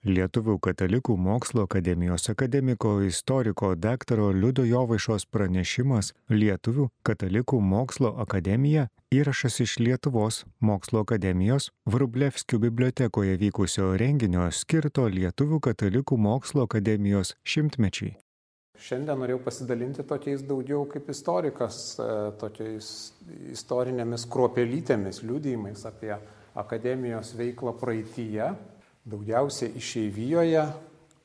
Lietuvių katalikų mokslo akademijos akademiko istoriko daktaro Liudo Jovaišos pranešimas Lietuvių katalikų mokslo akademija įrašas iš Lietuvos mokslo akademijos Vrublevskių bibliotekoje vykusio renginio skirto Lietuvių katalikų mokslo akademijos šimtmečiai. Šiandien norėjau pasidalinti tokiais daugiau kaip istorikas, e, tokiais istorinėmis kruopelytėmis, liūdėjimais apie akademijos veiklą praeitįje, daugiausiai išeivijoje,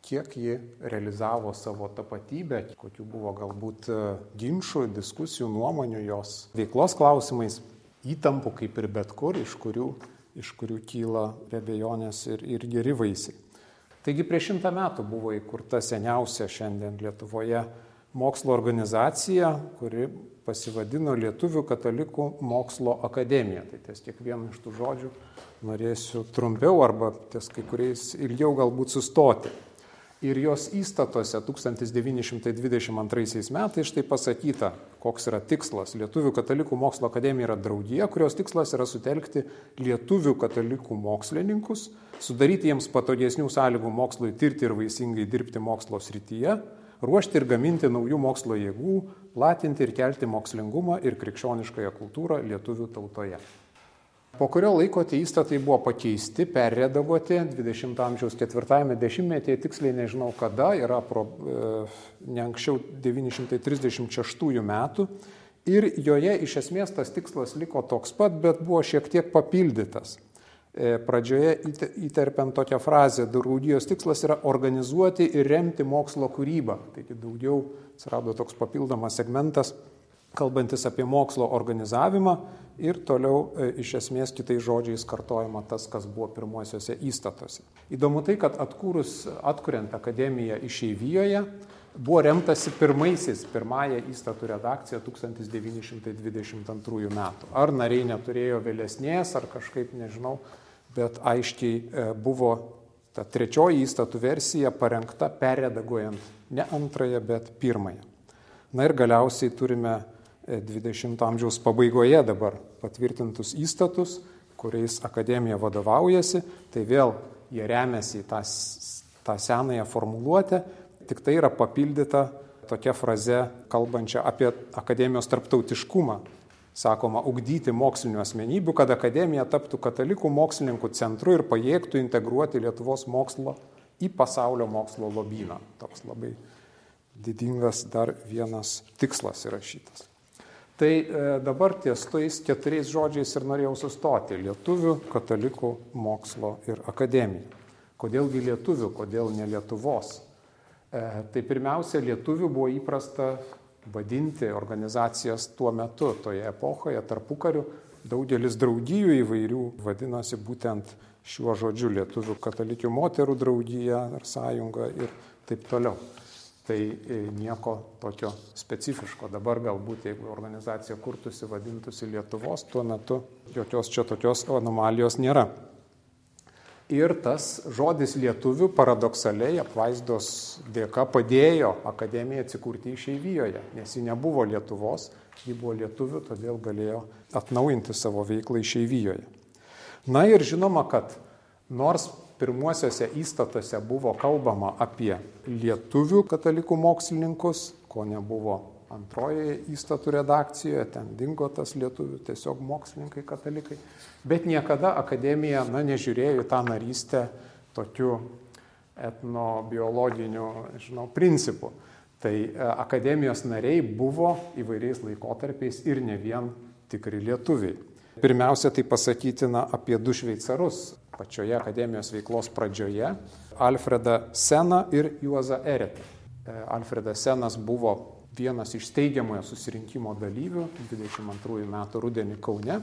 kiek ji realizavo savo tapatybę, kokių buvo galbūt e, ginčių, diskusijų, nuomonių jos veiklos klausimais, įtampų kaip ir bet kur, iš kurių, iš kurių kyla be abejonės ir, ir geri vaisiai. Taigi prieš šimtą metų buvo įkurta seniausia šiandien Lietuvoje mokslo organizacija, kuri pasivadino Lietuvių katalikų mokslo akademija. Tai ties kiekvienu iš tų žodžių norėsiu trumpiau arba ties kai kuriais ilgiau galbūt sustoti ir jos įstatuose 1922 metais štai pasakyta, koks yra tikslas. Lietuvių katalikų mokslo akademija yra draugija, kurios tikslas yra sutelkti lietuvių katalikų mokslininkus, sudaryti jiems patogesnių sąlygų mokslui tirti ir vaisingai dirbti mokslo srityje, ruošti ir gaminti naujų mokslo jėgų, platinti ir kelti mokslingumą ir krikščioniškąją kultūrą lietuvių tautoje. Po kurio laiko tie įstatai buvo pakeisti, perredaguoti 20 amžiaus ketvirtajame dešimtmetyje, tiksliai nežinau kada, yra pro, e, ne anksčiau 936 metų. Ir joje iš esmės tas tikslas liko toks pat, bet buvo šiek tiek papildytas. E, pradžioje įterpiant tokią frazę, draugijos tikslas yra organizuoti ir remti mokslo kūrybą. Taigi daugiau atsirado toks papildomas segmentas kalbantis apie mokslo organizavimą ir toliau e, iš esmės kitais žodžiais kartojama tas, kas buvo pirmuosiuose įstatuose. Įdomu tai, kad atkūrus, atkuriant akademiją išeivijoje, buvo remtasi pirmaisiais, pirmąją įstatų redakciją 1922 metų. Ar nariai neturėjo vėlesnės, ar kažkaip nežinau, bet aiškiai e, buvo ta trečioji įstatų versija parengta perredaguojant ne antrąją, bet pirmąją. Na ir galiausiai turime 20 amžiaus pabaigoje dabar patvirtintus įstatus, kuriais akademija vadovaujasi, tai vėl jie remiasi į tą, tą senąją formuluotę, tik tai yra papildyta tokia fraze, kalbančia apie akademijos tarptautiškumą. Sakoma, ugdyti mokslinių asmenybių, kad akademija taptų katalikų mokslininkų centru ir pajėgtų integruoti Lietuvos mokslo į pasaulio mokslo lobyną. Toks labai didingas dar vienas tikslas įrašytas. Tai e, dabar ties tais keturiais žodžiais ir norėjau sustoti - lietuvių, katalikų, mokslo ir akademija. Kodėlgi lietuvių, kodėl ne Lietuvos? E, tai pirmiausia, lietuvių buvo įprasta vadinti organizacijas tuo metu, toje epochoje, tarpukariu. Daugelis draugijų įvairių vadinosi būtent šiuo žodžiu - lietuvių katalikių moterų draugija ar sąjunga ir taip toliau tai e, nieko tokio specifiško. Dabar galbūt, jeigu organizacija kurtųsi, vadintųsi Lietuvos, tuo metu jokios čia tokios anomalijos nėra. Ir tas žodis lietuvių paradoksaliai apvaizdos dėka padėjo akademijai atsikurti išeivijoje, nes ji nebuvo Lietuvos, ji buvo lietuvių, todėl galėjo atnaujinti savo veiklą išeivijoje. Na ir žinoma, kad nors pirmuosiuose įstatuose buvo kalbama apie lietuvių katalikų mokslininkus, ko nebuvo antrojoje įstatų redakcijoje, ten dingo tas lietuvių, tiesiog mokslininkai katalikai, bet niekada akademija na, nežiūrėjo į tą narystę tokiu etnobiologiniu žinau, principu. Tai e, akademijos nariai buvo įvairiais laikotarpiais ir ne vien tikri lietuviai. Pirmiausia, tai pasakytina apie du šveicarus pačioje akademijos veiklos pradžioje - Alfredą Seną ir Juozą Eretą. E, Alfredas Senas buvo vienas iš steigiamojo susirinkimo dalyvių 22 metų rudenį Kaune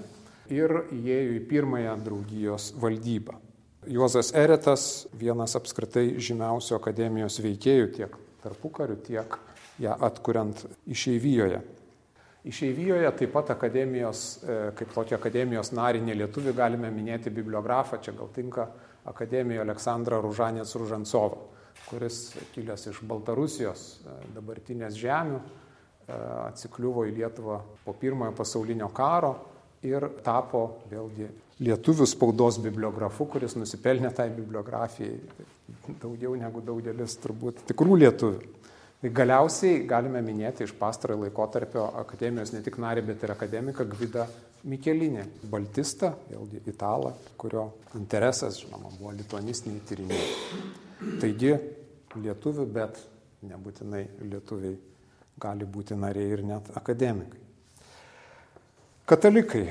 ir įėjo į pirmąją draugijos valdybą. Juozas Eretas vienas apskritai žymiausių akademijos veikėjų tiek tarpukariu, tiek ją atkuriant išeivijoje. Išeivijoje taip pat akademijos, e, kaip tokį akademijos narį nelietuvių galime minėti bibliografą, čia gal tinka akademijoje Aleksandrą Ružanės Ružancovą, kuris kilęs iš Baltarusijos e, dabartinės žemių e, atsikliuvo į Lietuvą po pirmojo pasaulinio karo ir tapo vėlgi lietuvių spaudos bibliografu, kuris nusipelnė tai bibliografijai daugiau negu daugelis turbūt tikrų lietuvių. Tai galiausiai galime minėti iš pastarojo laikotarpio akademijos ne tik narį, bet ir akademiką Gvidą Mikelinį, baltistą, vėlgi italą, kurio interesas, žinoma, buvo lituanistiniai tyrinėjimai. Taigi lietuvių, bet nebūtinai lietuviai gali būti nariai ir net akademikai. Katalikai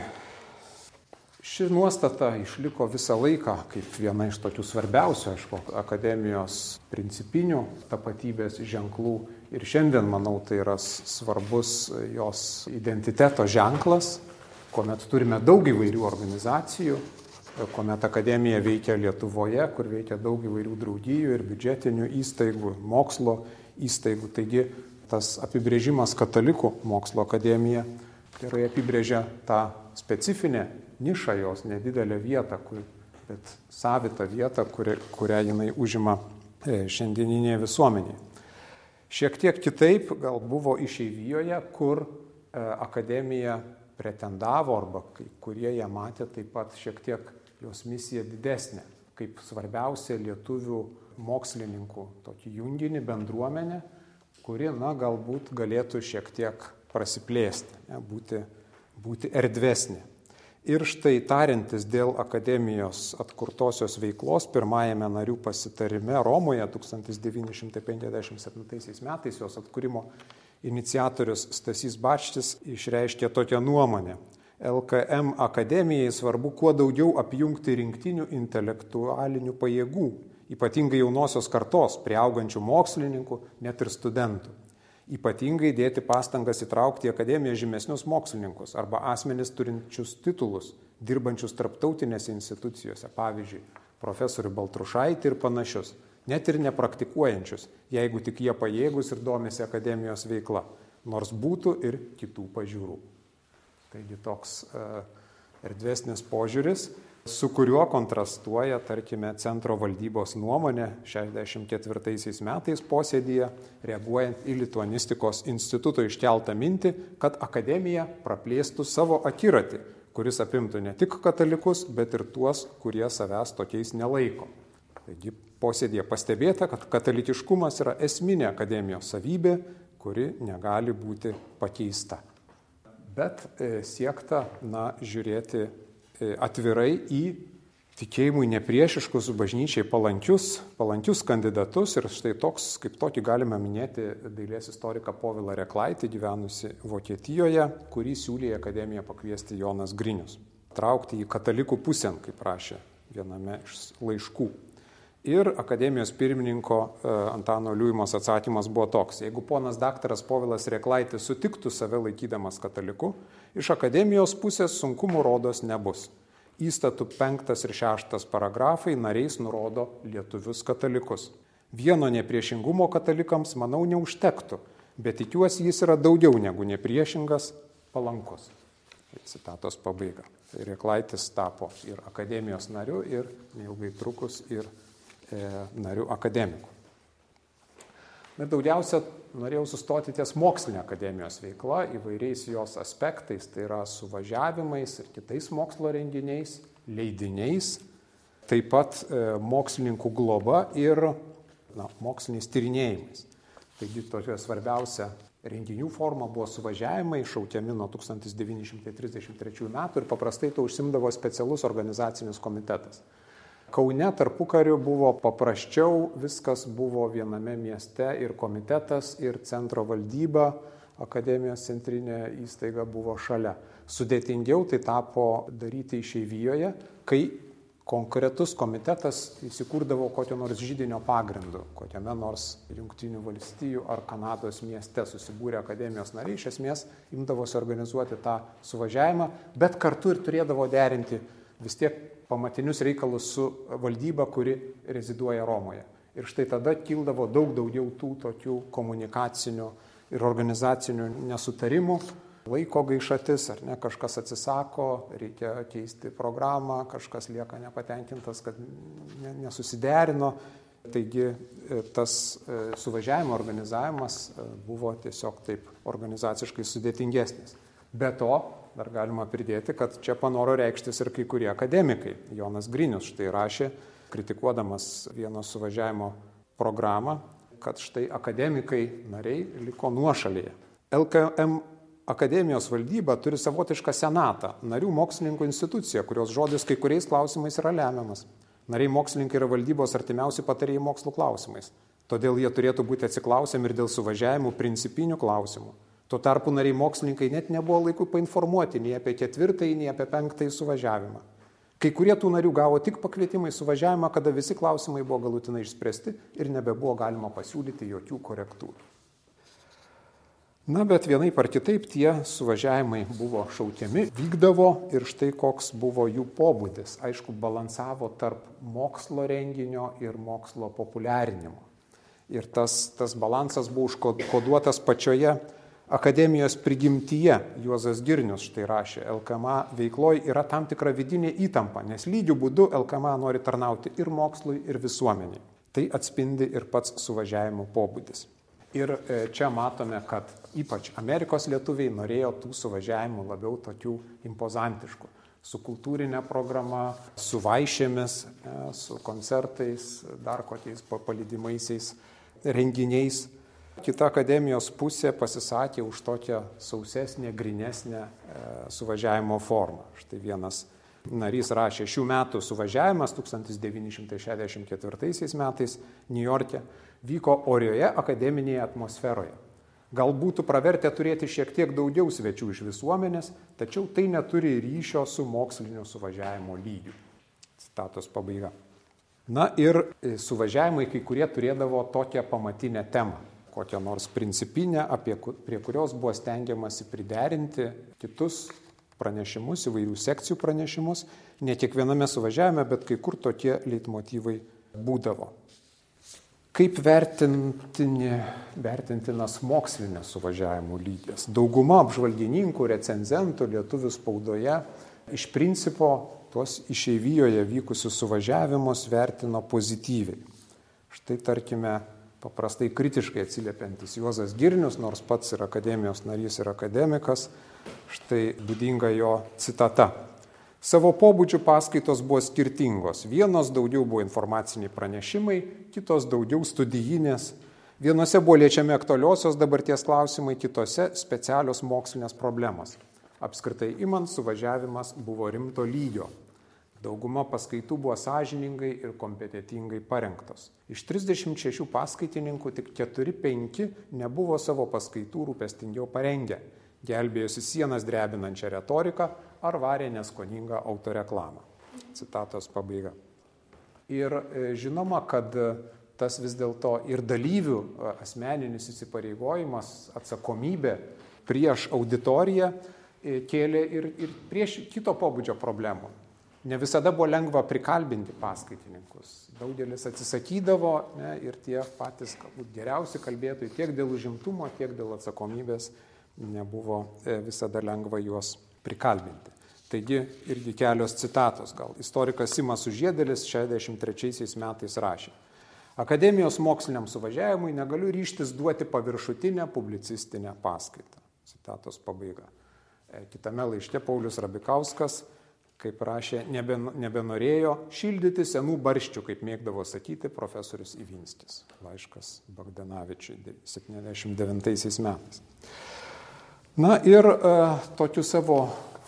Ši nuostata išliko visą laiką kaip viena iš tokių svarbiausių, aišku, akademijos principinių tapatybės ženklų. Ir šiandien, manau, tai yra svarbus jos identiteto ženklas, kuomet turime daug įvairių organizacijų, kuomet akademija veikia Lietuvoje, kur veikia daug įvairių draugijų ir biudžetinių įstaigų, mokslo įstaigų. Taigi tas apibrėžimas katalikų mokslo akademija gerai apibrėžia tą specifinę nišą jos, nedidelę vietą, kur, bet savitą vietą, kuri, kurią jinai užima e, šiandieninėje visuomenėje. Šiek tiek kitaip gal buvo išeivijoje, kur e, akademija pretendavo arba kai kurie ją matė taip pat šiek tiek jos misija didesnė, kaip svarbiausia lietuvių mokslininkų tokį junginį bendruomenę, kuri, na, galbūt galėtų šiek tiek prasiplėsti, ne, būti, būti erdvesnė. Ir štai tariantis dėl akademijos atkurtosios veiklos pirmajame narių pasitarime Romoje 1957 metais jos atkūrimo iniciatorius Stasys Bačtis išreiškė tokią nuomonę. LKM akademijai svarbu kuo daugiau apjungti rinktinių intelektualinių pajėgų, ypatingai jaunosios kartos, prieaugančių mokslininkų, net ir studentų ypatingai dėti pastangas įtraukti į akademiją žymesnius mokslininkus arba asmenis turinčius titulus, dirbančius tarptautinėse institucijose, pavyzdžiui, profesorių Baltrušaitį ir panašius, net ir nepraktikuojančius, jeigu tik jie pajėgus ir domisi akademijos veikla, nors būtų ir kitų pažiūrų. Taigi toks uh, erdvesnis požiūris su kuriuo kontrastuoja, tarkime, centro valdybos nuomonė 64 metais posėdėje, reaguojant į Lituanistikos instituto iškeltą mintį, kad akademija praplėstų savo akiratį, kuris apimtų ne tik katalikus, bet ir tuos, kurie savęs tokiais nelaiko. Taigi posėdėje pastebėta, kad katalikiškumas yra esminė akademijos savybė, kuri negali būti pakeista. Bet e, siekta, na, žiūrėti atvirai į tikėjimui nepriešiškus, bažnyčiai palankius, palankius kandidatus ir štai toks, kaip tokį galime minėti dailės istoriką Povilą Reklaitį gyvenusi Vokietijoje, kurį siūlė į akademiją pakviesti Jonas Grinius. Traukti į katalikų pusę, kaip rašė viename iš laiškų. Ir akademijos pirmininko e, Antano Liujimos atsakymas buvo toks, jeigu ponas daktaras Povilas Reklaitis sutiktų save laikydamas kataliku, iš akademijos pusės sunkumų rodos nebus. Įstatų penktas ir šeštas paragrafai nariais nurodo lietuvius katalikus. Vieno nepriešingumo katalikams, manau, neužtektų, bet tikiuosi jis yra daugiau negu nepriešingas, palankus. Citatos pabaiga. Reklaitis tapo ir akademijos nariu, ir neilgai trukus, ir narių akademikų. Ir daugiausia norėjau sustoti ties mokslinė akademijos veikla įvairiais jos aspektais, tai yra suvažiavimais ir kitais mokslo renginiais, leidiniais, taip pat e, mokslininkų globa ir na, moksliniais tyrinėjimais. Taigi tokia svarbiausia renginių forma buvo suvažiavimai, šaukiami nuo 1933 metų ir paprastai to užsimdavo specialus organizacinis komitetas. Kaune tarpukariu buvo paprasčiau, viskas buvo viename mieste ir komitetas, ir centro valdyba, akademijos centrinė įstaiga buvo šalia. Sudėtingiau tai tapo daryti išeivijoje, kai konkretus komitetas įsikūrdavo kokio nors žydinio pagrindu, kokiame nors Junktinių valstijų ar Kanados mieste susibūrė akademijos nariai, iš esmės imdavosi organizuoti tą suvažiavimą, bet kartu ir turėdavo derinti vis tiek pamatinius reikalus su valdyba, kuri reziduoja Romoje. Ir štai tada kildavo daug daugiau tų tokių komunikacinių ir organizacinių nesutarimų, laiko gaišatis, ar ne, kažkas atsisako, reikia keisti programą, kažkas lieka nepatenkintas, kad nesusiderino. Taigi e, tas e, suvažiavimo organizavimas e, buvo tiesiog taip organizaciškai sudėtingesnis. Be to, dar galima pridėti, kad čia panoro reikštis ir kai kurie akademikai. Jonas Grinius štai rašė, kritikuodamas vieno suvažiavimo programą, kad štai akademikai nariai liko nuošalėje. LKM akademijos valdyba turi savotišką senatą, narių mokslininkų instituciją, kurios žodis kai kuriais klausimais yra lemiamas. Nariai mokslininkai yra valdybos artimiausi patarėjai mokslo klausimais. Todėl jie turėtų būti atsiklausiami ir dėl suvažiavimų principinių klausimų. Tuo tarpu nariai mokslininkai net nebuvo laiku painformuoti nei apie ketvirtąjį, nei apie penktąjį suvažiavimą. Kai kurie tų narių gavo tik pakvietimą į suvažiavimą, kada visi klausimai buvo galutinai išspręsti ir nebebuvo galima pasiūlyti jokių korektūrų. Na, bet vienaip ar kitaip tie suvažiavimai buvo šaukiami, vykdavo ir štai koks buvo jų pobūdis. Aišku, balansavo tarp mokslo renginio ir mokslo populiarinimo. Ir tas, tas balansas buvo užkoduotas pačioje akademijos prigimtyje. Juozas Girnius štai rašė, LKMA veikloje yra tam tikra vidinė įtampa, nes lygių būdų LKMA nori tarnauti ir mokslui, ir visuomeniai. Tai atspindi ir pats suvažiavimo pobūdis. Ir e, čia matome, kad ypač Amerikos lietuviai norėjo tų suvažiavimų labiau tokių impozantiškų su kultūrinė programa, su vaišėmis, e, su koncertais, dar kokiais palydimaisiais renginiais. Kita akademijos pusė pasisakė už tokią sausesnę, grinesnę e, suvažiavimo formą. Štai vienas narys rašė, šių metų suvažiavimas 1964 metais New York'e vyko orioje akademinėje atmosferoje. Gal būtų pravertę turėti šiek tiek daugiau svečių iš visuomenės, tačiau tai neturi ryšio su mokslinio suvažiavimo lygiu. Citatos pabaiga. Na ir e, suvažiavimai kai kurie turėdavo tokią pamatinę temą, kokią nors principinę, apie, prie kurios buvo stengiamasi priderinti kitus pranešimus, įvairių sekcijų pranešimus. Ne kiekviename suvažiavime, bet kai kur tokie leitmotyvai būdavo. Kaip vertintini, vertintinas mokslinės suvažiavimų lygis? Dauguma apžvalgininkų, recenzentų lietuvių spaudoje iš principo tuos išeivijoje vykusius suvažiavimus vertino pozityviai. Štai tarkime, paprastai kritiškai atsiliepiantis Juozas Girnius, nors pats yra akademijos narys ir akademikas, štai būdinga jo citata. Savo pobūdžių paskaitos buvo skirtingos. Vienos daugiau buvo informaciniai pranešimai, kitos daugiau studijinės. Vienose buvo liečiami aktualiosios dabarties klausimai, kitose specialios mokslinės problemos. Apskritai imant, suvažiavimas buvo rimto lygio. Dauguma paskaitų buvo sąžiningai ir kompetitingai parengtos. Iš 36 paskaitininkų tik 4-5 nebuvo savo paskaitų rūpestingiau parengę, gelbėjosi sienas drebinančią retoriką ar varė neskoningą autoreklamą. Citatos pabaiga. Ir e, žinoma, kad e, tas vis dėlto ir dalyvių e, asmeninis įsipareigojimas, atsakomybė prieš auditoriją kėlė ir, ir prieš kito pobūdžio problemų. Ne visada buvo lengva prikalbinti paskaitininkus. Daugelis atsisakydavo ne, ir tie patys galbūt geriausi kalbėtojai tiek dėl užimtumo, tiek dėl atsakomybės nebuvo e, visada lengva juos prikalbinti. Taigi irgi kelios citatos. Gal istorikas Simas Užėdelis 63 metais rašė. Akademijos moksliniam suvažiavimui negaliu ryštis duoti paviršutinę publicistinę paskaitą. Citatos pabaiga. E, kitame laiške Paulius Rabikauskas, kaip rašė, neben, nebenorėjo šildyti senų barščių, kaip mėgdavo sakyti profesorius Ivinskis. Laiškas Bagdanavičiui 79 metais. Na ir e, tokiu savo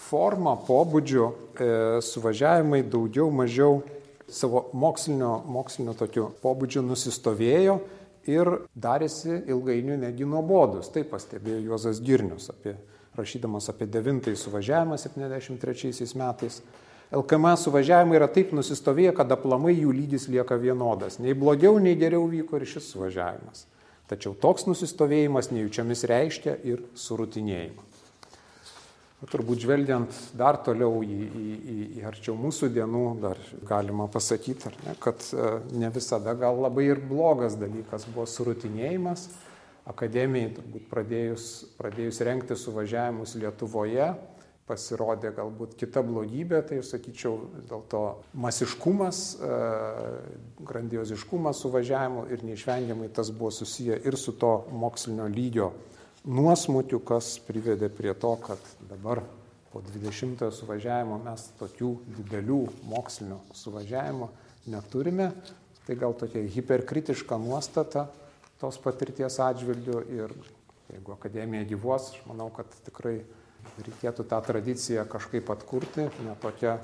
formą, pobūdžiu e, suvažiavimai daugiau mažiau savo mokslinio, mokslinio tokiu pobūdžiu nusistovėjo ir darėsi ilgainiui negi nuobodus. Taip pastebėjo Juozas Girnius apie rašydamas apie devintąjį suvažiavimą 73 metais. LKM suvažiavimai yra taip nusistovėję, kad aplamai jų lygis lieka vienodas. Nei blogiau, nei geriau vyko ir šis suvažiavimas. Tačiau toks nusistovėjimas nejučiamis reiškia ir surutinėjimą. Turbūt žvelgiant dar toliau į, į, į, į arčiau mūsų dienų, dar galima pasakyti, ne, kad e, ne visada gal labai ir blogas dalykas buvo surutinėjimas, akademijai, turbūt pradėjus, pradėjus renkti suvažiavimus Lietuvoje, pasirodė galbūt kita blogybė, tai aš sakyčiau, dėl to masiškumas, e, grandioziškumas suvažiavimų ir neišvengiamai tas buvo susiję ir su to mokslinio lygio nuosmutiu, kas privedė prie to, kad dabar po 20 suvažiavimo mes tokių didelių mokslinių suvažiavimų neturime. Tai gal tokia hiperkritiška nuostata tos patirties atžvilgių ir jeigu akademija gyvuos, aš manau, kad tikrai reikėtų tą tradiciją kažkaip atkurti, ne tokia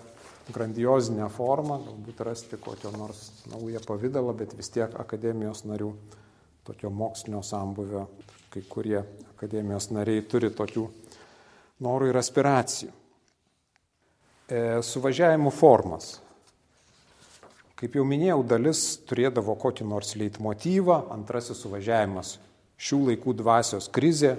grandiozinė forma, galbūt rasti kokio nors naują pavydalą, bet vis tiek akademijos narių tokio mokslinio sambuvio, kai kurie akademijos nariai turi tokių norų ir aspiracijų. E, suvažiavimų formas. Kaip jau minėjau, dalis turėdavo kokį nors leitmotyvą, antrasis suvažiavimas šių laikų dvasios krizė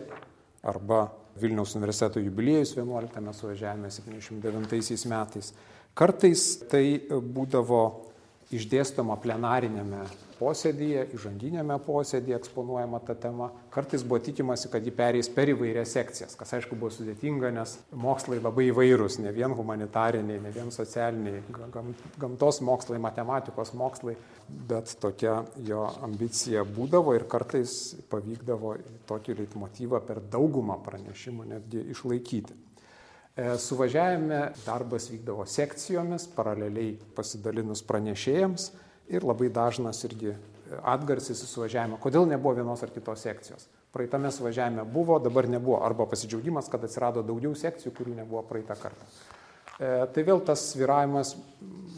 arba Vilniaus universiteto jubiliejus 11 suvažiavime 79 metais. Kartais tai būdavo išdėstoma plenarinėme posėdėje, įžanginėme posėdėje eksponuojama ta tema. Kartais buvo tikimasi, kad ji perės per įvairias sekcijas, kas aišku buvo sudėtinga, nes mokslai labai įvairūs, ne vien humanitariniai, ne vien socialiniai, gam, gamtos mokslai, matematikos mokslai, bet tokia jo ambicija būdavo ir kartais pavykdavo tokį leitmotyvą per daugumą pranešimų netgi išlaikyti. E, suvažiavime darbas vykdavo sekcijomis, paraleliai pasidalinus pranešėjams ir labai dažnas irgi atgarsis į suvažiavimą. Kodėl nebuvo vienos ar kitos sekcijos? Praeitame suvažiavime buvo, dabar nebuvo. Arba pasidžiaugimas, kad atsirado daugiau sekcijų, kurių nebuvo praeitą kartą. E, tai vėl tas sviravimas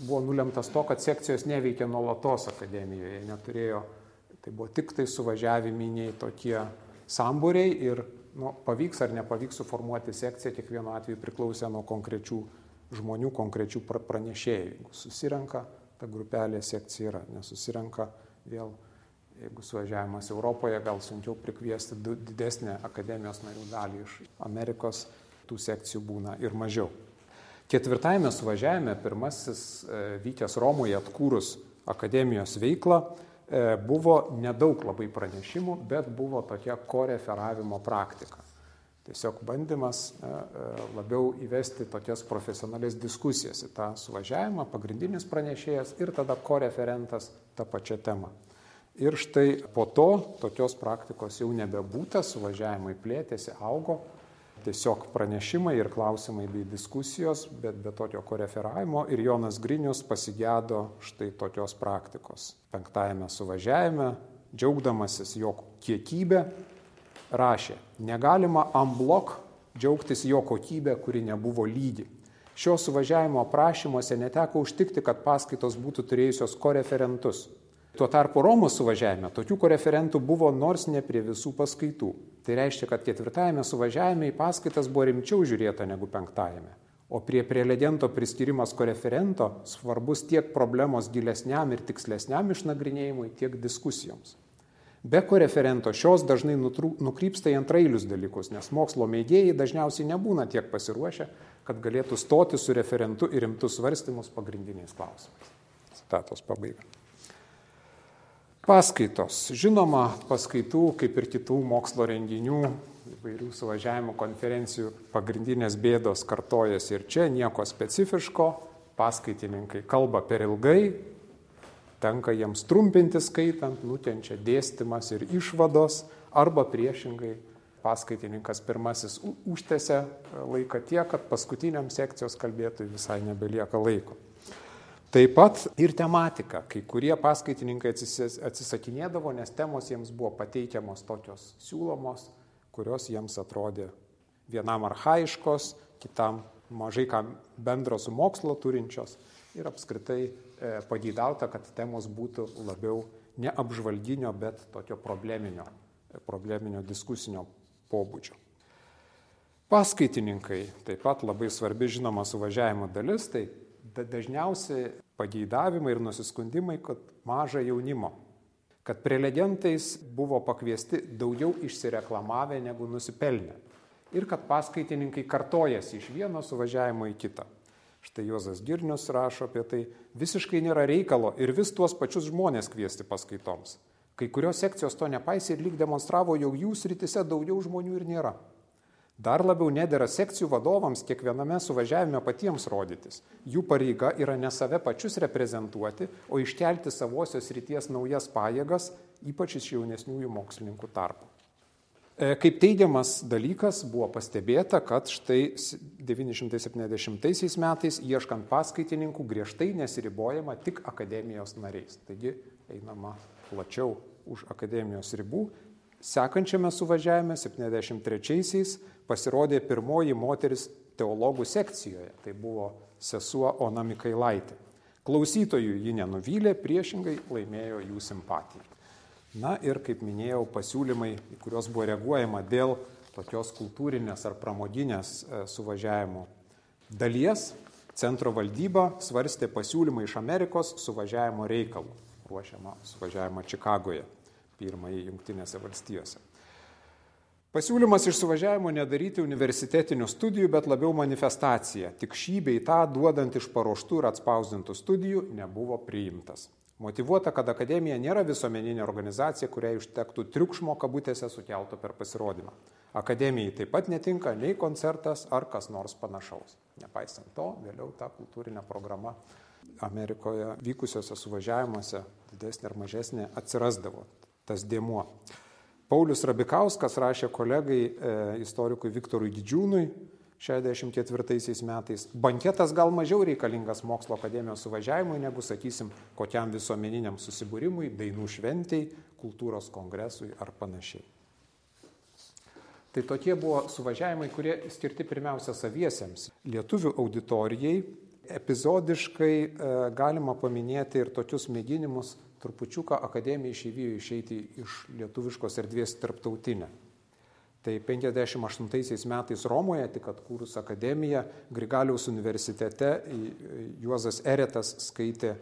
buvo nulemtas to, kad sekcijos neveikia nuolatos akademijoje, neturėjo, tai buvo tik tai suvažiaviminiai tokie sambūriai ir nu, pavyks ar nepavyks suformuoti sekciją, kiekvienu atveju priklausė nuo konkrečių žmonių, konkrečių pranešėjų. Jeigu susirenka, ta grupelė sekcija yra, nesusirenka vėl, jeigu suvažiavimas Europoje, gal sunkiau prikviesti didesnę akademijos narių dalį iš Amerikos, tų sekcijų būna ir mažiau. Ketvirtajame suvažiavime, pirmasis e, vykęs Romoje atkūrus akademijos veiklą, E, buvo nedaug labai pranešimų, bet buvo tokia koreferavimo praktika. Tiesiog bandymas e, e, labiau įvesti tokias profesionalias diskusijas į tą suvažiavimą, pagrindinis pranešėjas ir tada koreferentas tą pačią temą. Ir štai po to tokios praktikos jau nebebūta, suvažiavimai plėtėsi, augo, tiesiog pranešimai ir klausimai bei diskusijos, bet be tokio koreferavimo ir Jonas Grinius pasigėdo štai tokios praktikos. Penktajame suvažiavime, džiaugdamasis jo kiekybę, rašė, negalima amblok džiaugtis jo kokybė, kuri nebuvo lygi. Šio suvažiavimo aprašymuose neteko užtikti, kad paskaitos būtų turėjusios koreferentus. Tuo tarpu Romos suvažiavime tokių koreferentų buvo nors ne prie visų paskaitų. Tai reiškia, kad ketvirtajame suvažiavime į paskaitas buvo rimčiau žiūrėta negu penktajame. O prie prelegento priskirimas koreferento svarbus tiek problemos gilesniam ir tikslesniam išnagrinėjimui, tiek diskusijoms. Be koreferento šios dažnai nukrypsta į antrailius dalykus, nes mokslo mėgėjai dažniausiai nebūna tiek pasiruošę, kad galėtų stoti su referentu į rimtus svarstymus pagrindiniais klausimais. Citatos pabaiga. Paskaitos. Žinoma, paskaitų, kaip ir kitų mokslo renginių, įvairių suvažiavimų, konferencijų pagrindinės bėdos kartojasi ir čia nieko specifiško. Paskaitininkai kalba per ilgai, tenka jiems trumpinti skaitant, nukenčia dėstymas ir išvados, arba priešingai paskaitininkas pirmasis užtęsia laiką tiek, kad paskutiniam sekcijos kalbėtojui visai nebelieka laiko. Taip pat ir tematika. Kai kurie paskaitininkai atsisakinėdavo, nes temos jiems buvo pateikiamos tokios siūlomos, kurios jiems atrodė vienam arhaiškos, kitam mažai ką bendro su mokslo turinčios ir apskritai pagydauta, kad temos būtų labiau ne apžvalginio, bet tokio probleminio, e, probleminio diskusinio pobūdžio. Paskaitininkai taip pat labai svarbi žinoma suvažiavimo dalis, tai dažniausiai pageidavimai ir nusiskundimai, kad maža jaunimo, kad prelegentais buvo pakviesti daugiau išsireklamavę negu nusipelnę ir kad paskaitininkai kartojasi iš vieno suvažiavimo į kitą. Štai Juozas Girnius rašo apie tai, visiškai nėra reikalo ir vis tuos pačius žmonės kviesti paskaitoms. Kai kurios sekcijos to nepaisė ir lyg demonstravo, jog jų sritise daugiau žmonių ir nėra. Dar labiau nedėra sekcijų vadovams kiekviename suvažiavime patiems rodytis. Jų pareiga yra ne save pačius reprezentuoti, o iškelti savosios ryties naujas pajėgas, ypač iš jaunesniųjų mokslininkų tarpo. E, kaip teigiamas dalykas buvo pastebėta, kad štai 970 metais ieškant paskaitininkų griežtai nesiribojama tik akademijos nariais. Taigi einama plačiau už akademijos ribų. Sekančiame suvažiavime 73-aisiais pasirodė pirmoji moteris teologų sekcijoje. Tai buvo sesuo Ona Mikailaitė. Klausytojų ji nenuvylė, priešingai laimėjo jų simpatiją. Na ir, kaip minėjau, pasiūlymai, į kuriuos buvo reaguojama dėl tokios kultūrinės ar pramoginės e, suvažiavimo dalies, centro valdyba svarstė pasiūlymą iš Amerikos suvažiavimo reikalų, ruošiamą suvažiavimą Čikagoje, pirmąjį Junktinėse valstijose. Pasiūlymas iš suvažiavimo nedaryti universitetinių studijų, bet labiau manifestacija, tik šį bei tą duodant iš paruoštų ir atspausdintų studijų nebuvo priimtas. Motivuota, kad akademija nėra visuomeninė organizacija, kuriai užtektų triukšmo kabutėse sukelto per pasirodymą. Akademijai taip pat netinka nei koncertas ar kas nors panašaus. Nepaisant to, vėliau ta kultūrinė programa Amerikoje vykusiuose suvažiavimuose didesnė ar mažesnė atsirasdavo tas dėmuo. Paulius Rabikauskas rašė kolegai e, istorikui Viktorui Didžiūnui 64 metais. Banketas gal mažiau reikalingas mokslo akademijos suvažiavimui negu, sakysim, kokiam visuomeniniam susibūrimui, dainų šventijai, kultūros kongresui ar panašiai. Tai tokie buvo suvažiavimai, kurie skirti pirmiausia saviesiems. Lietuvių auditorijai epizodiškai e, galima paminėti ir tokius mėginimus trupučiuką akademiją išėvijo išeiti iš lietuviškos erdvės tarptautinę. Tai 58 metais Romoje, tik atkūrus akademiją, Grigaliaus universitete Juozas Eretas skaitė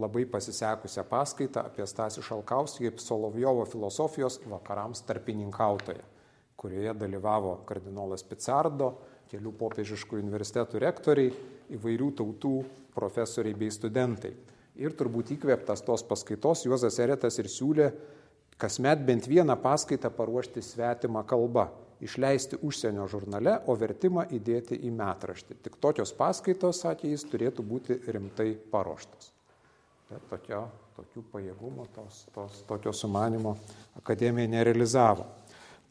labai pasisekusią paskaitą apie Stasį Šalkauskį kaip Solovjovo filosofijos vakarams tarpininkautoje, kurioje dalyvavo kardinolas Picardo, kelių popiežiškų universitetų rektoriai, įvairių tautų profesoriai bei studentai. Ir turbūt įkvėptas tos paskaitos Juozas Eretas ir siūlė kasmet bent vieną paskaitą paruošti svetimą kalbą, išleisti užsienio žurnale, o vertimą įdėti į metraštį. Tik tokios paskaitos, sakė jis, turėtų būti rimtai paruoštos. Bet tokio, tokių pajėgumų, tos, tos, tokio sumanimo akademija nerealizavo.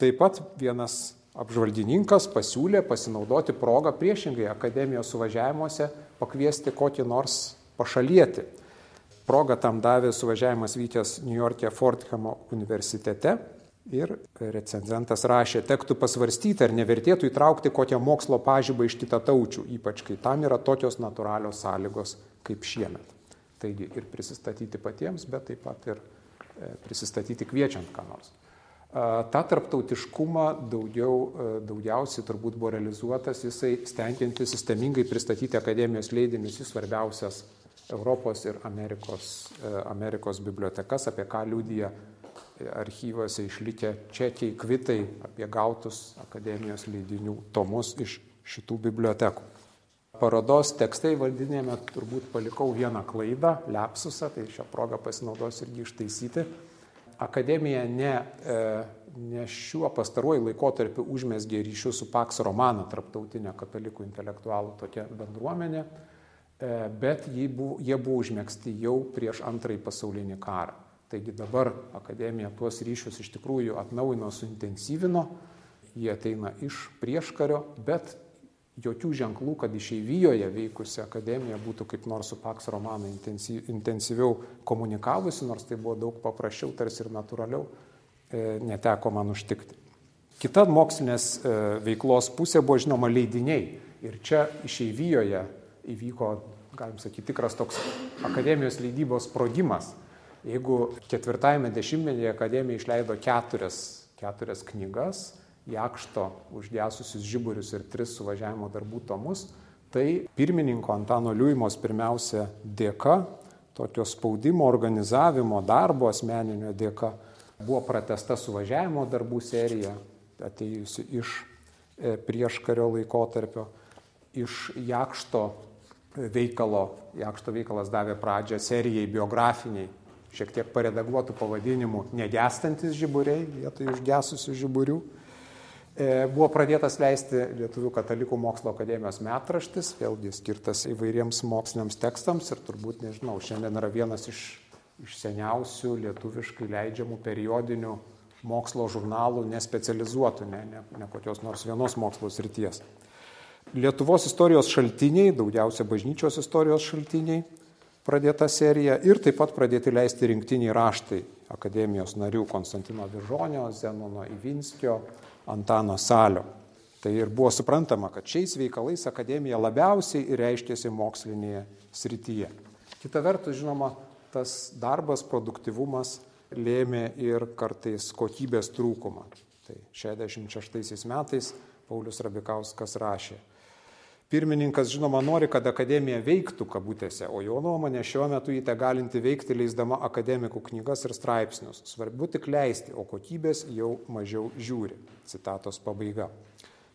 Taip pat vienas apžvalgininkas pasiūlė pasinaudoti progą priešingai akademijos suvažiavimuose pakviesti kokį nors pašalieti Proga tam davė suvažiavimas vykęs New York'e Fordhamo universitete ir recenzentas rašė, tektų pasvarstyti, ar nevertėtų įtraukti kokią mokslo pažybą iš kitataučių, ypač kai tam yra tokios natūralios sąlygos kaip šiemet. Taigi ir prisistatyti patiems, bet taip pat ir e, prisistatyti kviečiant ką nors. Ta tarptautiškumą daugiau, e, daugiausiai turbūt buvo realizuotas jisai stengiantis sistemingai pristatyti akademijos leidinius į svarbiausias Europos ir Amerikos, e, Amerikos bibliotekas, apie ką liūdija archyvose išlikę čekiai, kvitai apie gautus akademijos leidinių tomus iš šitų bibliotekų. Parodos tekstai valdinėme turbūt palikau vieną klaidą, lepsusą, tai šią progą pasinaudosiu irgi ištaisyti. Akademija ne, e, ne šiuo pastaruoju laikotarpiu užmėsgė ryšių su Paks Romana, tarptautinė katalikų intelektualų tokia bendruomenė, E, bet jie buvo, jie buvo užmėgsti jau prieš antrąjį pasaulinį karą. Taigi dabar akademija tuos ryšius iš tikrųjų atnaujino, suintensyvino, jie ateina iš prieškario, bet jokių ženklų, kad išeivijoje veikusi akademija būtų kaip nors su Paks Romana intensyviau komunikavusi, nors tai buvo daug paprasčiau, tarsi ir natūraliau, e, neteko man užtikti. Kita mokslinės e, veiklos pusė buvo žinoma leidiniai. Ir čia išeivijoje įvyko, galim sakyti, tikras toks akademijos leidybos sprogimas. Jeigu ketvirtajame dešimtmetyje akademija išleido keturias, keturias knygas, jakšto užgesusius žiburius ir tris suvažiavimo darbų tomus, tai pirmininko Antano Liujimos pirmiausia dėka, tokio spaudimo, organizavimo, darbo asmeninio dėka, buvo pratesta suvažiavimo darbų serija, atėjusi iš e, prieškario laikotarpio, iš jakšto veikalo, Jakšto veikalas davė pradžią serijai biografiniai, šiek tiek paredaguotų pavadinimų Negestantis žiburiai, vietoj užgesusių žiburių. E, buvo pradėtas leisti Lietuvų katalikų mokslo akademijos metraštis, vėlgi skirtas įvairiems moksliniams tekstams ir turbūt, nežinau, šiandien yra vienas iš, iš seniausių lietuviškai leidžiamų periodinių mokslo žurnalų nespecializuotų, ne, ne, ne kokios nors vienos mokslo srities. Lietuvos istorijos šaltiniai, daugiausia bažnyčios istorijos šaltiniai, pradėta serija ir taip pat pradėti leisti rinktiniai raštai akademijos narių Konstantino Viržonio, Zenono Ivinskio, Antano Salio. Tai ir buvo suprantama, kad šiais veikalais akademija labiausiai reiškėsi mokslinėje srityje. Kita vertus, žinoma, tas darbas, produktivumas lėmė ir kartais kokybės trūkumą. Tai 66 metais Paulius Rabikauskas rašė, Pirmininkas, žinoma, nori, kad akademija veiktų kabutėse, o jo nuomonė šiuo metu jį te galinti veikti leisdama akademikų knygas ir straipsnius. Svarbu tik leisti, o kokybės jau mažiau žiūri. Citatos pabaiga.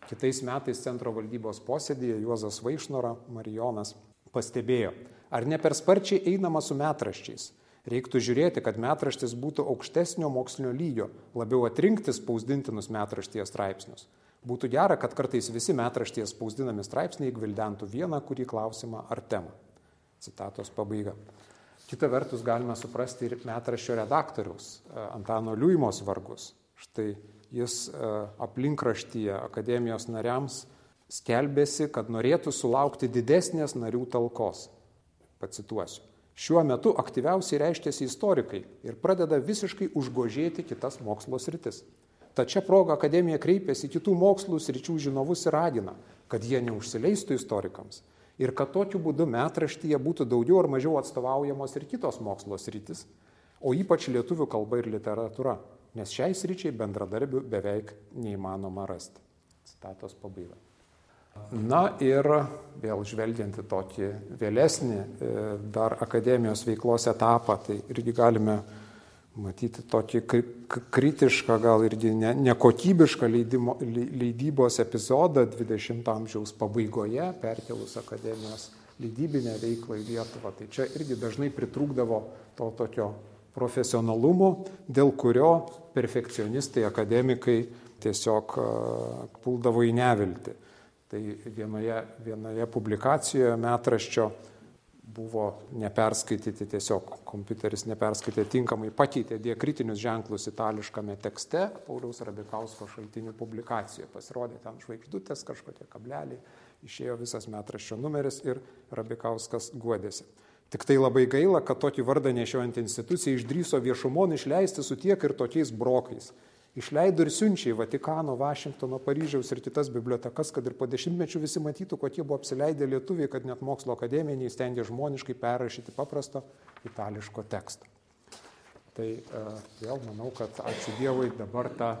Kitais metais centro valdybos posėdėje Juozas Vaišnora Marijonas pastebėjo, ar ne per sparčiai einama su metraščiais. Reiktų žiūrėti, kad metraštis būtų aukštesnio mokslinio lygio, labiau atrinkti spausdintinus metrašties straipsnius. Būtų gera, kad kartais visi metrašties spausdinami straipsniai gvildentų vieną kurį klausimą ar temą. Citatos pabaiga. Kita vertus galime suprasti ir metraščio redaktoriaus e, Antano Liuimos vargus. Štai jis e, aplinkraštyje akademijos nariams skelbėsi, kad norėtų sulaukti didesnės narių talkos. Pacituosiu. Šiuo metu aktyviausiai reiškiasi istorikai ir pradeda visiškai užgožėti kitas mokslo sritis. Tačia proga akademija kreipėsi kitų mokslų sričių žinovus ir ragina, kad jie neužsileistų istorikams ir kad tokiu būdu metraštyje būtų daugiau ar mažiau atstovaujamos ir kitos mokslo sritis, o ypač lietuvių kalba ir literatūra, nes šiai sričiai bendradarbių beveik neįmanoma rasti. Citatos pabaiga. Na ir vėl žvelgiant į tokį vėlesnį e, dar akademijos veiklos etapą, tai irgi galime matyti tokį kritišką, gal irgi nekokybišką leidimo, leidybos epizodą 20 amžiaus pabaigoje, perkelus akademijos leidybinę veiklą į Lietuvą. Tai čia irgi dažnai pritrūkdavo to tokio profesionalumo, dėl kurio perfekcionistai, akademikai tiesiog puldavo į nevilti. Tai vienoje, vienoje publikacijoje metraščio buvo neperskaityti, tiesiog kompiuteris neperskaitė tinkamai, pakeitė diakritinius ženklus itališkame tekste Pauliaus Rabikausko šaltinių publikacijoje. Pasirodė ten žvaigždutės, kažkokie kableliai, išėjo visas metraščio numeris ir Rabikauskas guodėsi. Tik tai labai gaila, kad tokį vardą nešiojant instituciją išdryso viešumon išleisti su tiek ir tokiais brokais išleido ir siunčia į Vatikano, Vašingtono, Paryžiaus ir kitas bibliotekas, kad ir po dešimtmečių visi matytų, kokie buvo apsileidę lietuviai, kad net mokslo akademija neįstengė žmoniškai perrašyti paprasto itališko teksto. Tai uh, vėl manau, kad ačiū Dievui dabar ta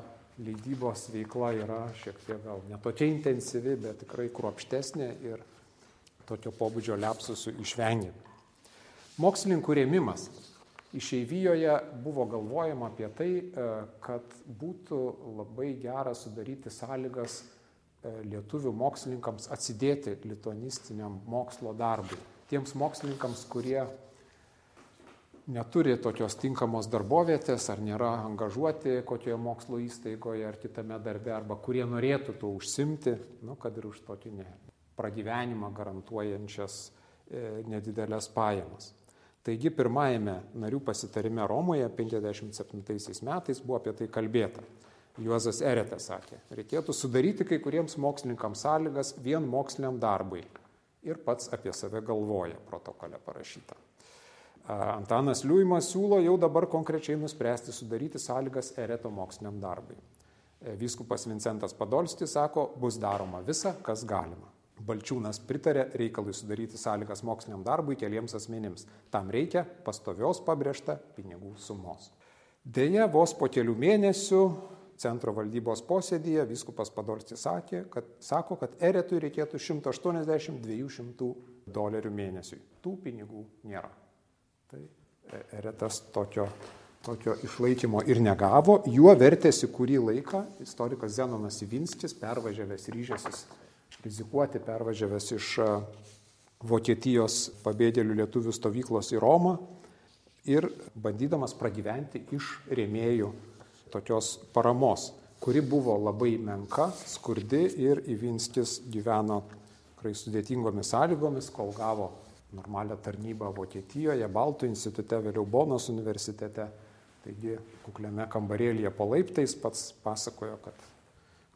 leidybos veikla yra šiek tiek gal ne tokia intensyvi, bet tikrai kruopštesnė ir tokio pobūdžio lepsusų išvengiami. Mokslininkų rėmimas Išeivijoje buvo galvojama apie tai, e, kad būtų labai gera sudaryti sąlygas e, lietuvių mokslininkams atsidėti lituanistiniam mokslo darbui. Tiems mokslininkams, kurie neturi tokios tinkamos darbovietės ar nėra angažuoti kokioje mokslo įstaigoje ar kitame darbe, arba kurie norėtų tuo užsimti, nu, kad ir už tokį ne, pragyvenimą garantuojančias e, nedidelės pajamas. Taigi pirmajame narių pasitarime Romoje 57 metais buvo apie tai kalbėta. Juozas Eretas sakė, reikėtų sudaryti kai kuriems mokslininkams sąlygas vien moksliniam darbui. Ir pats apie save galvoja protokole parašyta. Antanas Liuimas siūlo jau dabar konkrečiai nuspręsti sudaryti sąlygas Ereto moksliniam darbui. Vyskupas Vincentas Padolstis sako, bus daroma visa, kas galima. Balčiūnas pritarė reikalui sudaryti sąlygas moksliniam darbui keliems asmenims. Tam reikia pastovios pabrėžta pinigų sumos. Deja, vos po kelių mėnesių centro valdybos posėdėje viskupas Padolstis sakė, kad, sako, kad eretui reikėtų 180-200 dolerių mėnesiui. Tų pinigų nėra. Tai eretas tokio, tokio išlaikymo ir negavo, juo vertėsi kurį laiką istorikas Zenonas Ivinskis, pervažiavęs ryžęsis rizikuoti pervažiavęs iš e, Vokietijos pabėgėlių lietuvių stovyklos į Romą ir bandydamas pragyventi iš rėmėjų tokios paramos, kuri buvo labai menka, skurdi ir Ivinskis gyveno tikrai sudėtingomis sąlygomis, kol gavo normalią tarnybą Vokietijoje, Baltų institute, vėliau Bonos universitete. Taigi kukliame kambarėlėje po laiptais pats pasakojo, kad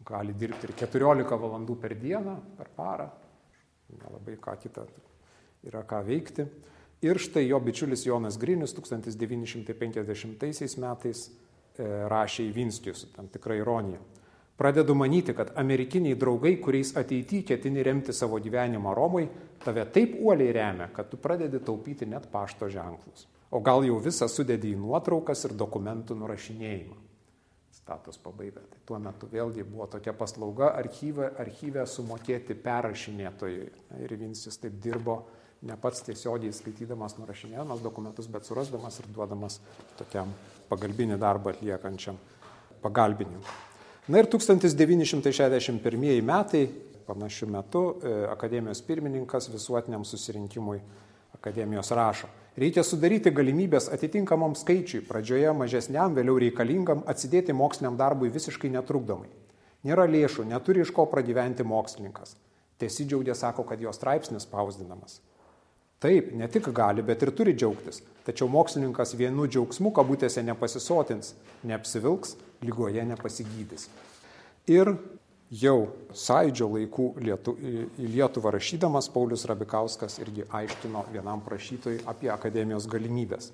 gali dirbti ir 14 valandų per dieną, per parą. Nelabai ką kitą yra ką veikti. Ir štai jo bičiulis Jonas Grinius 1950 metais e, rašė į Vinskius, tam tikrą ironiją. Pradedu manyti, kad amerikiniai draugai, kuriais ateityje ketini remti savo gyvenimą Romui, tave taip uoliai remia, kad tu pradedi taupyti net pašto ženklus. O gal jau visą sudėdi į nuotraukas ir dokumentų nurašinėjimą. Status pabaiga. Tai tuo metu vėlgi buvo tokia paslauga archyve, archyve sumokėti perrašinėtojui. Ir Vincis taip dirbo ne pats tiesiogiai skaitydamas nurašinėdamas dokumentus, bet surasdamas ir duodamas tokiam pagalbinį darbą atliekančiam pagalbininkui. Na ir 1961 metai, panašiu metu, e, akademijos pirmininkas visuotiniam susirinkimui akademijos rašo. Reikia sudaryti galimybės atitinkamam skaičiui, pradžioje mažesniam, vėliau reikalingam, atsidėti moksliniam darbui visiškai netrukdomai. Nėra lėšų, neturi iš ko pragyventi mokslininkas. Tiesidžiaudė sako, kad jo straipsnis spausdinamas. Taip, ne tik gali, bet ir turi džiaugtis. Tačiau mokslininkas vienu džiaugsmu kabutėse nepasisotins, neapsivilks, lygoje nepasigydys. Ir jau sąidžio laikų Lietu, į Lietuvą rašydamas Paulius Rabikauskas irgi aiškino vienam prašytojui apie akademijos galimybės.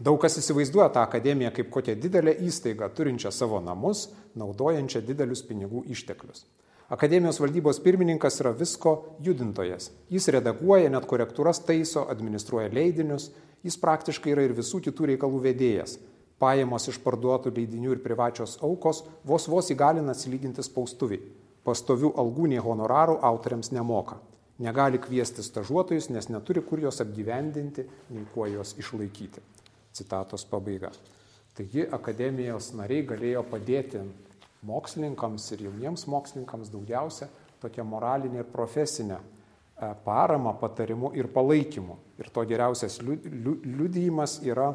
Daug kas įsivaizduoja tą akademiją kaip kokią didelę įstaigą, turinčią savo namus, naudojančią didelius pinigų išteklius. Akademijos valdybos pirmininkas yra visko judintojas. Jis redaguoja, net korektūras taiso, administruoja leidinius, jis praktiškai yra ir visų kitų reikalų vedėjas pajamos iš parduotų leidinių ir privačios aukos vos vos įgalina atsilyginti spaustuviai. Pastovių algų nei honorarų autoriams nemoka. Negali kviesti stažuotojus, nes neturi kur juos apgyvendinti, nei kuo juos išlaikyti. Citatos pabaiga. Taigi akademijos nariai galėjo padėti mokslininkams ir jauniems mokslininkams daugiausia tokią moralinę ir profesinę e, paramą, patarimu ir palaikymu. Ir to geriausias liudijimas yra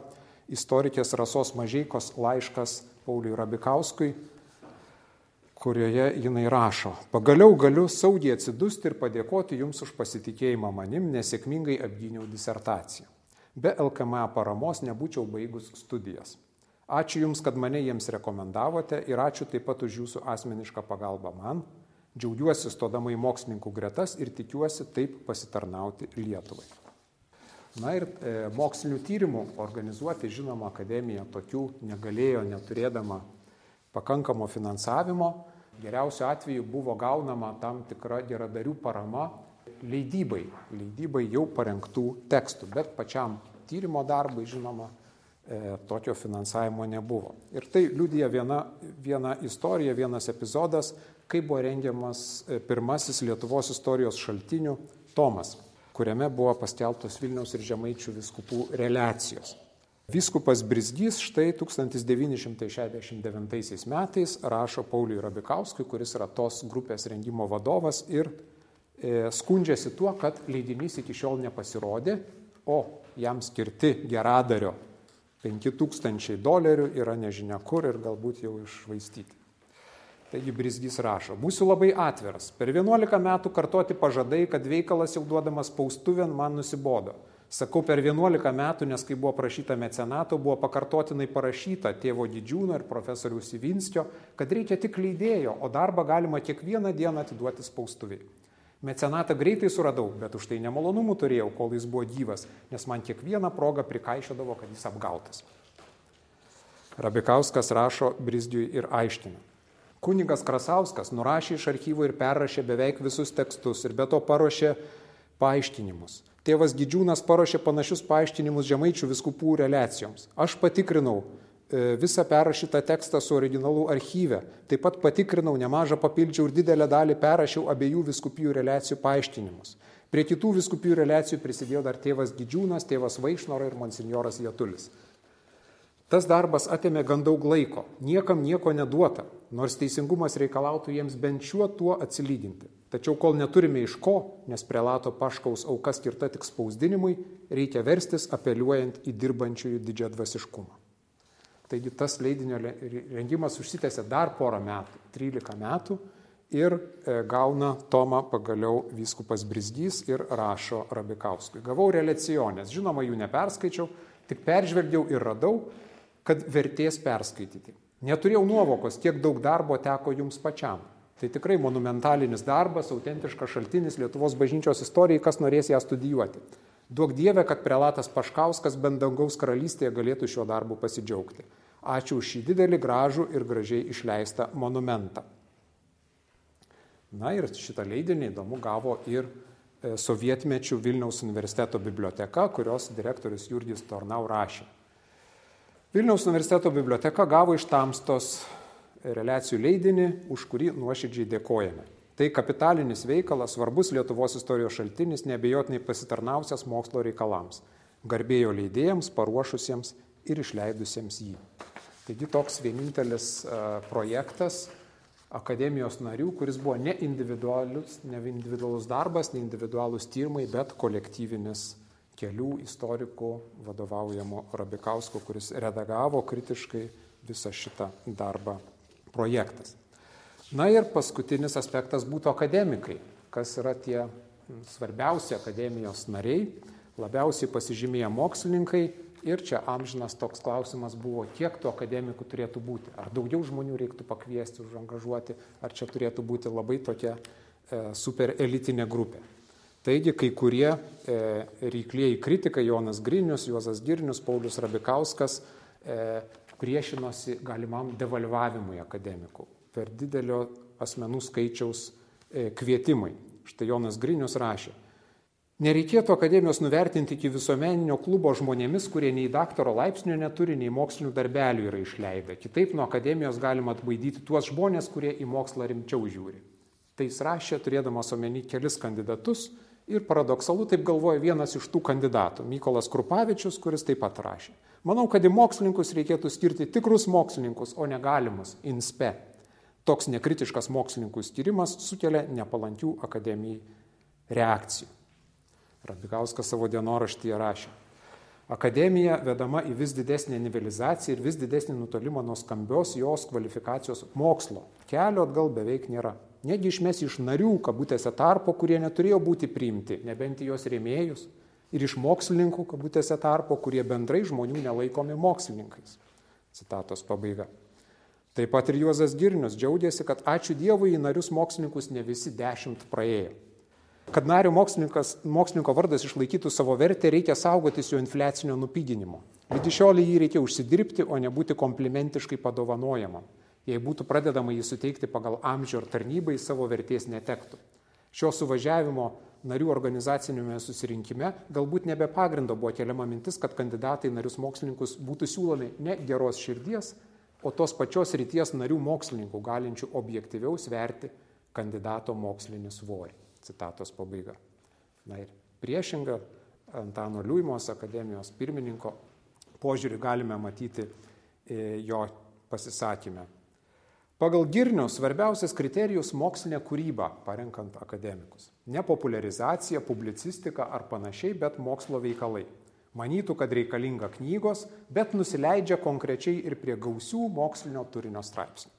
istorikės Rasos Mažeikos laiškas Pauliui Rabikauskui, kurioje jinai rašo, pagaliau galiu saugiai atsidusti ir padėkoti Jums už pasitikėjimą manim, nesėkmingai apgyniau disertaciją. Be LKMA paramos nebūčiau baigus studijas. Ačiū Jums, kad mane jiems rekomendavote ir ačiū taip pat už Jūsų asmenišką pagalbą man. Džiaugiuosi stodama į mokslininkų gretas ir tikiuosi taip pasitarnauti Lietuvai. Na ir e, mokslinių tyrimų organizuoti, žinoma, akademija tokių negalėjo, neturėdama pakankamo finansavimo. Geriausiu atveju buvo gaunama tam tikra geradarių parama leidybai, leidybai jau parengtų tekstų, bet pačiam tyrimo darbui, žinoma, e, tokio finansavimo nebuvo. Ir tai liudija viena, viena istorija, vienas epizodas, kai buvo rengiamas e, pirmasis Lietuvos istorijos šaltinių Tomas kuriame buvo paskelbtos Vilniaus ir Žemaičių viskupų relacijos. Vyskupas Brizgys štai 1969 metais rašo Pauliui Rabikauskui, kuris yra tos grupės rengimo vadovas ir e, skundžiasi tuo, kad leidinys iki šiol nepasirodė, o jam skirti geradario 5000 dolerių yra nežinia kur ir galbūt jau išvaistyti. Taigi Brizgys rašo, būsiu labai atviras. Per 11 metų kartoti pažadai, kad veikalas jau duodamas paustuvėn man nusibodo. Sakau per 11 metų, nes kai buvo prašyta mecenato, buvo pakartotinai parašyta tėvo didžiūno ir profesoriaus Ivinskio, kad reikia tik leidėjo, o darbą galima kiekvieną dieną atiduoti spaustuviai. Mecenatą greitai suradau, bet už tai nemalonumų turėjau, kol jis buvo gyvas, nes man kiekvieną progą prikaišydavo, kad jis apgautas. Rabikauskas rašo Brizgiui ir aiškina. Kunigas Krasauskas nurašė iš archyvo ir perrašė beveik visus tekstus ir be to paruošė paaiškinimus. Tėvas Gidžiūnas paruošė panašius paaiškinimus žemaičių viskupų relacijoms. Aš patikrinau e, visą perrašytą tekstą su originalu archyve. Taip pat patikrinau, nemažą papildžiau ir didelę dalį perrašiau abiejų viskupijų relacijų paaiškinimus. Prie kitų viskupijų relacijų prisidėjo dar tėvas Gidžiūnas, tėvas Vaišnora ir monsinjoras Jatulis. Tas darbas atėmė gan daug laiko, niekam nieko neduota, nors teisingumas reikalautų jiems bent šiuo tuo atsilyginti. Tačiau kol neturime iš ko, nes prelato paškaus auka skirta tik spausdinimui, reikia verstis apeliuojant į dirbančiųjų didžią dvasiškumą. Taigi tas leidinio rengimas užsitęsė dar porą metų, 13 metų ir e, gauna Tomą pagaliau vyskupas Brizgys ir rašo Rabikauskui. Gavau relacionės, žinoma, jų neperskaičiau, tik peržvelgiau ir radau, kad vertės perskaityti. Neturėjau nuovokos, tiek daug darbo teko jums pačiam. Tai tikrai monumentalinis darbas, autentiškas šaltinis Lietuvos bažnyčios istorijai, kas norės ją studijuoti. Duok Dieve, kad prelatas Paškauskas bent dangaus karalystėje galėtų šiuo darbu pasidžiaugti. Ačiū už šį didelį, gražų ir gražiai išleistą monumentą. Na ir šitą leidinį įdomu gavo ir e, sovietmečių Vilniaus universiteto biblioteka, kurios direktorius Jurgis Tornau rašė. Vilniaus universiteto biblioteka gavo iš Tamstos relacijų leidinį, už kurį nuoširdžiai dėkojame. Tai kapitalinis veikalas, svarbus Lietuvos istorijos šaltinis, nebejotinai pasitarnausias mokslo reikalams, garbėjo leidėjams, paruošusiems ir išleidusiems jį. Taigi toks vienintelis projektas akademijos narių, kuris buvo ne individualus, ne individualus darbas, ne individualus tyrimai, bet kolektyvinis kelių istorikų vadovaujamo Rabikausko, kuris redagavo kritiškai visą šitą darbą projektas. Na ir paskutinis aspektas būtų akademikai, kas yra tie svarbiausi akademijos nariai, labiausiai pasižymėję mokslininkai Ir čia amžinas toks klausimas buvo, kiek tų akademikų turėtų būti. Ar daugiau žmonių reiktų pakviesti, užangažuoti, ar čia turėtų būti labai tokia e, super elitinė grupė. Taigi kai kurie e, ryklieji kritikai, Jonas Grinius, Juozas Girnius, Paulius Rabikauskas, e, priešinosi galimam devalvavimui akademikų per didelio asmenų skaičiaus e, kvietimai. Štai Jonas Grinius rašė, Nereikėtų akademijos nuvertinti iki visuomeninio klubo žmonėmis, kurie nei daktaro laipsnio neturi, nei mokslinių darbelių yra išleidę. Kitaip nuo akademijos galima atbaidyti tuos žmonės, kurie į mokslą rimčiau žiūri. Tai jis rašė, turėdamas omeny kelis kandidatus ir paradoksalu taip galvoja vienas iš tų kandidatų - Mykolas Krupavičius, kuris taip pat rašė. Manau, kad į mokslininkus reikėtų skirti tikrus mokslininkus, o negalimus - inspe. Toks nekritiškas mokslininkų skirimas sukelia nepalankių akademijai reakcijų. Rabikauskas savo dienoraštyje rašė. Akademija vedama į vis didesnį nivelizaciją ir vis didesnį nutolimą nuo skambios jos kvalifikacijos mokslo. Kelio atgal beveik nėra. Negi išmes iš narių, kabutėse tarpo, kurie neturėjo būti priimti, nebent į jos rėmėjus, ir iš mokslininkų, kabutėse tarpo, kurie bendrai žmonių nelaikomi mokslininkais. Citatos pabaiga. Taip pat ir Juozas Girnius džiaugiasi, kad ačiū Dievui į narius mokslininkus ne visi dešimt praėjo. Kad nario mokslininko vardas išlaikytų savo vertę, reikia saugotis jo infliacinio nupiginimo. Ligi šiol jį reikia užsidirbti, o nebūti komplimentiškai padovanojamam. Jei būtų pradedama jį suteikti pagal amžių ar tarnybai, savo vertės netektų. Šio suvažiavimo narių organizacinėme susirinkime galbūt nebe pagrindo buvo keliama mintis, kad kandidatai narius mokslininkus būtų siūlomi ne geros širdies, o tos pačios ryties narių mokslininkų, galinčių objektyviau sverti kandidato mokslinį svorį. Citatos pabaiga. Na ir priešingą Antano Liuimos akademijos pirmininko požiūrį galime matyti e, jo pasisakymę. Pagal girnius svarbiausias kriterijus mokslinė kūryba, parenkant akademikus. Ne popularizacija, publicistika ar panašiai, bet mokslo veikalai. Manytų, kad reikalinga knygos, bet nusileidžia konkrečiai ir prie gausių mokslinio turinio straipsnių.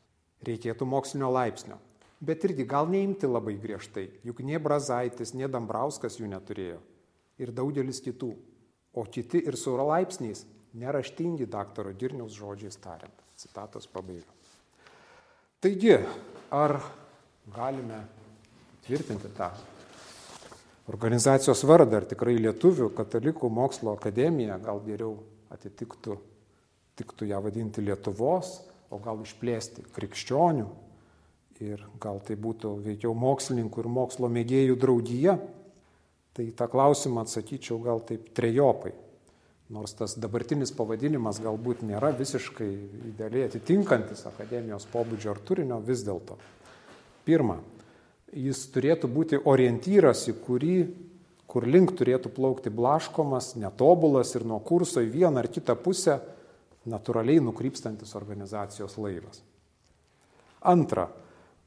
Reikėtų mokslinio laipsnio, bet irgi gal neimti labai griežtai, juk nie Brazaitis, nie Dambrauskas jų neturėjo ir daugelis kitų, o kiti ir su laipsniais neraštingi daktaro Dirniaus žodžiais tariant. Citatos pabaiga. Taigi, ar galime tvirtinti tą organizacijos vardą, ar tikrai Lietuvių katalikų mokslo akademija, gal geriau atitiktų, tiktų ją vadinti Lietuvos, o gal išplėsti krikščionių? Ir gal tai būtų veikiau mokslininkų ir mokslo mėgėjų draugija, tai tą klausimą atsakyčiau gal taip trejopai. Nors tas dabartinis pavadinimas galbūt nėra visiškai idealiai atitinkantis akademijos pobūdžio ar turinio, vis dėlto. Pirma, jis turėtų būti orientyras, į kurį, kur link turėtų plaukti blaškomas, netobulas ir nuo kurso į vieną ar kitą pusę natūraliai nukrypstantis organizacijos laivas. Antra,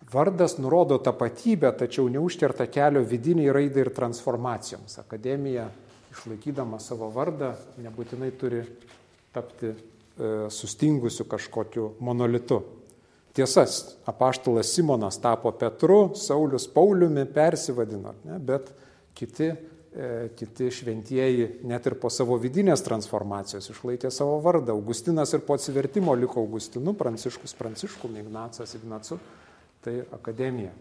Vardas nurodo tapatybę, tačiau neužkerta kelio vidiniai raidai ir transformacijoms. Akademija, išlaikydama savo vardą, nebūtinai turi tapti e, sustingusiu kažkokiu monolitu. Tiesas, apaštalas Simonas tapo Petru, Saulis Pauliumi persivadino, ne, bet kiti kiti šventieji net ir po savo vidinės transformacijos išlaikė savo vardą. Augustinas ir po atsivertimo liko Augustinu, Pranciškus Pranciškum, Ignacas Ignacu. Tai akademija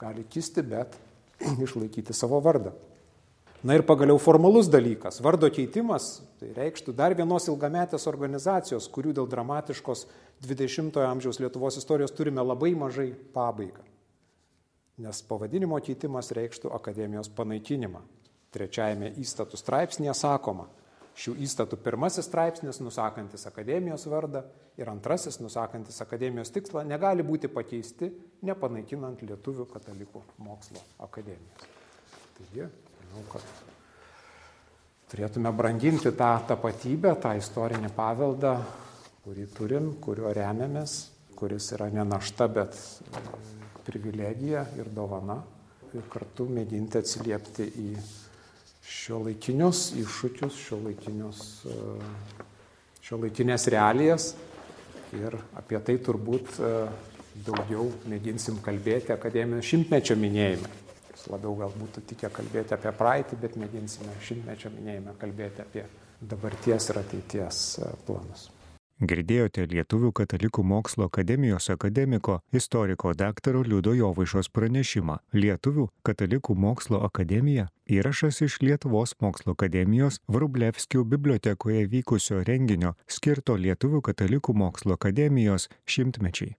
gali kisti, bet išlaikyti savo vardą. Na ir pagaliau formalus dalykas - vardo keitimas, tai reikštų dar vienos ilgametės organizacijos, kurių dėl dramatiškos 20-ojo amžiaus Lietuvos istorijos turime labai mažai pabaigą. Nes pavadinimo keitimas reikštų akademijos panaikinimą. Trečiajame įstatų straipsnėje sakoma, šių įstatų pirmasis straipsnis nusakantis akademijos vardą ir antrasis nusakantis akademijos tikslą negali būti pakeisti, nepanaikinant Lietuvių katalikų mokslo akademijos. Taigi, manau, kad turėtume branginti tą tapatybę, tą istorinį paveldą, kurį turim, kuriuo remiamės, kuris yra ne našta, bet e, privilegija ir dovana. Ir kartu mėginti atsiliepti į šio laikinius iššūkius, šio, laikinius, e, šio laikinės realijas. Ir apie tai turbūt e, daugiau mėginsim kalbėti akademijos šimtmečio minėjime labiau gal būtų tikę kalbėti apie praeitį, bet mėginsime šimtmečio minėjime kalbėti apie dabarties ir ateities e, planus. Girdėjote Lietuvių katalikų mokslo akademijos akademiko, istoriko daktaro Liudo Jovaišos pranešimą Lietuvių katalikų mokslo akademija įrašas iš Lietuvos mokslo akademijos Vrublevskių bibliotekoje vykusio renginio skirto Lietuvių katalikų mokslo akademijos šimtmečiai.